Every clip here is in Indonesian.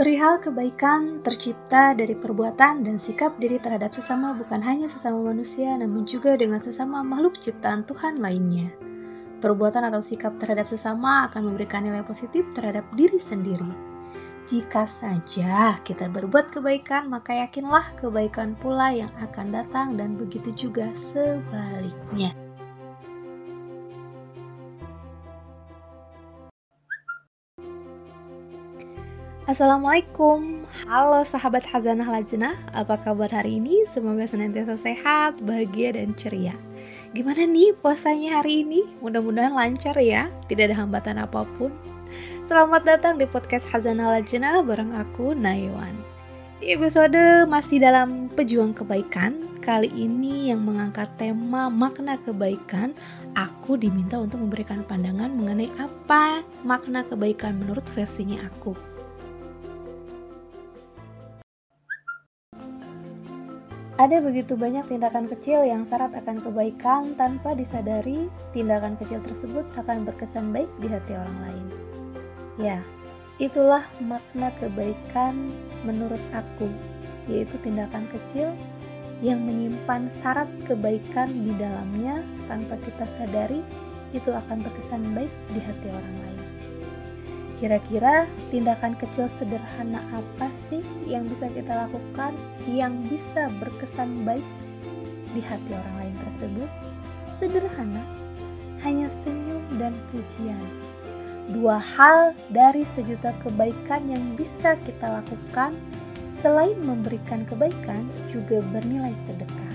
Perihal kebaikan tercipta dari perbuatan dan sikap diri terhadap sesama bukan hanya sesama manusia namun juga dengan sesama makhluk ciptaan Tuhan lainnya. Perbuatan atau sikap terhadap sesama akan memberikan nilai positif terhadap diri sendiri. Jika saja kita berbuat kebaikan, maka yakinlah kebaikan pula yang akan datang dan begitu juga sebaliknya. Assalamualaikum, halo sahabat Hazanah Lajnah, apa kabar hari ini? Semoga senantiasa sehat, bahagia, dan ceria. Gimana nih puasanya hari ini? Mudah-mudahan lancar ya, tidak ada hambatan apa pun. Selamat datang di podcast Hazanah Lajnah bareng aku, Naiwan. Di episode masih dalam pejuang kebaikan, kali ini yang mengangkat tema makna kebaikan, aku diminta untuk memberikan pandangan mengenai apa makna kebaikan menurut versinya aku. Ada begitu banyak tindakan kecil yang syarat akan kebaikan tanpa disadari tindakan kecil tersebut akan berkesan baik di hati orang lain. Ya, itulah makna kebaikan menurut aku, yaitu tindakan kecil yang menyimpan syarat kebaikan di dalamnya tanpa kita sadari itu akan berkesan baik di hati orang lain. Kira-kira tindakan kecil sederhana apa sih yang bisa kita lakukan yang bisa berkesan baik di hati orang lain tersebut? Sederhana, hanya senyum dan pujian. Dua hal dari sejuta kebaikan yang bisa kita lakukan selain memberikan kebaikan juga bernilai sedekah.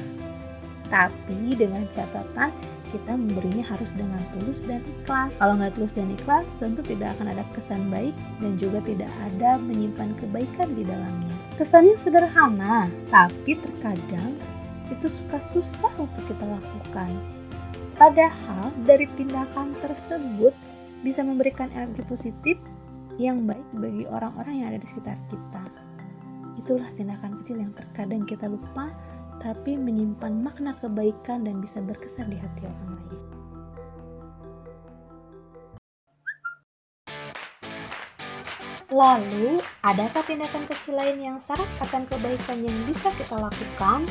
Tapi dengan catatan kita memberinya harus dengan tulus dan ikhlas. Kalau nggak tulus dan ikhlas, tentu tidak akan ada kesan baik dan juga tidak ada menyimpan kebaikan di dalamnya. Kesannya sederhana, tapi terkadang itu suka susah untuk kita lakukan. Padahal dari tindakan tersebut bisa memberikan energi positif yang baik bagi orang-orang yang ada di sekitar kita. Itulah tindakan kecil yang terkadang kita lupa tapi menyimpan makna kebaikan dan bisa berkesan di hati orang lain. Lalu, adakah tindakan kecil lain yang syarat akan kebaikan yang bisa kita lakukan?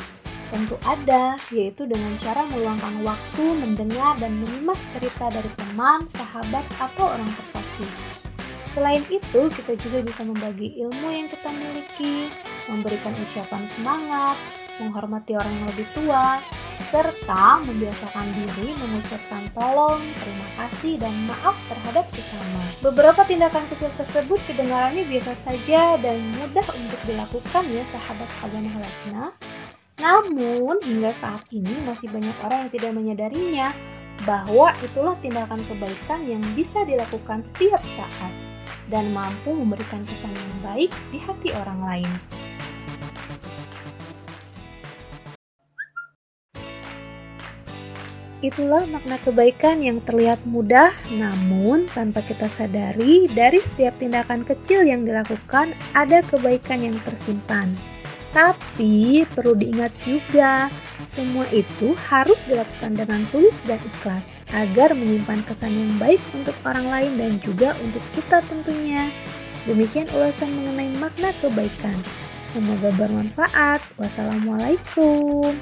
Tentu ada, yaitu dengan cara meluangkan waktu mendengar dan menyimak cerita dari teman, sahabat, atau orang terkasih. Selain itu, kita juga bisa membagi ilmu yang kita miliki, memberikan ucapan semangat, menghormati orang yang lebih tua, serta membiasakan diri mengucapkan tolong, terima kasih, dan maaf terhadap sesama. Beberapa tindakan kecil tersebut kedengarannya biasa saja dan mudah untuk dilakukan ya sahabat Haganah Lajna. Namun hingga saat ini masih banyak orang yang tidak menyadarinya bahwa itulah tindakan kebaikan yang bisa dilakukan setiap saat dan mampu memberikan kesan yang baik di hati orang lain. Itulah makna kebaikan yang terlihat mudah, namun tanpa kita sadari, dari setiap tindakan kecil yang dilakukan ada kebaikan yang tersimpan. Tapi perlu diingat juga, semua itu harus dilakukan dengan tulus dan ikhlas agar menyimpan kesan yang baik untuk orang lain dan juga untuk kita tentunya. Demikian ulasan mengenai makna kebaikan. Semoga bermanfaat. Wassalamualaikum.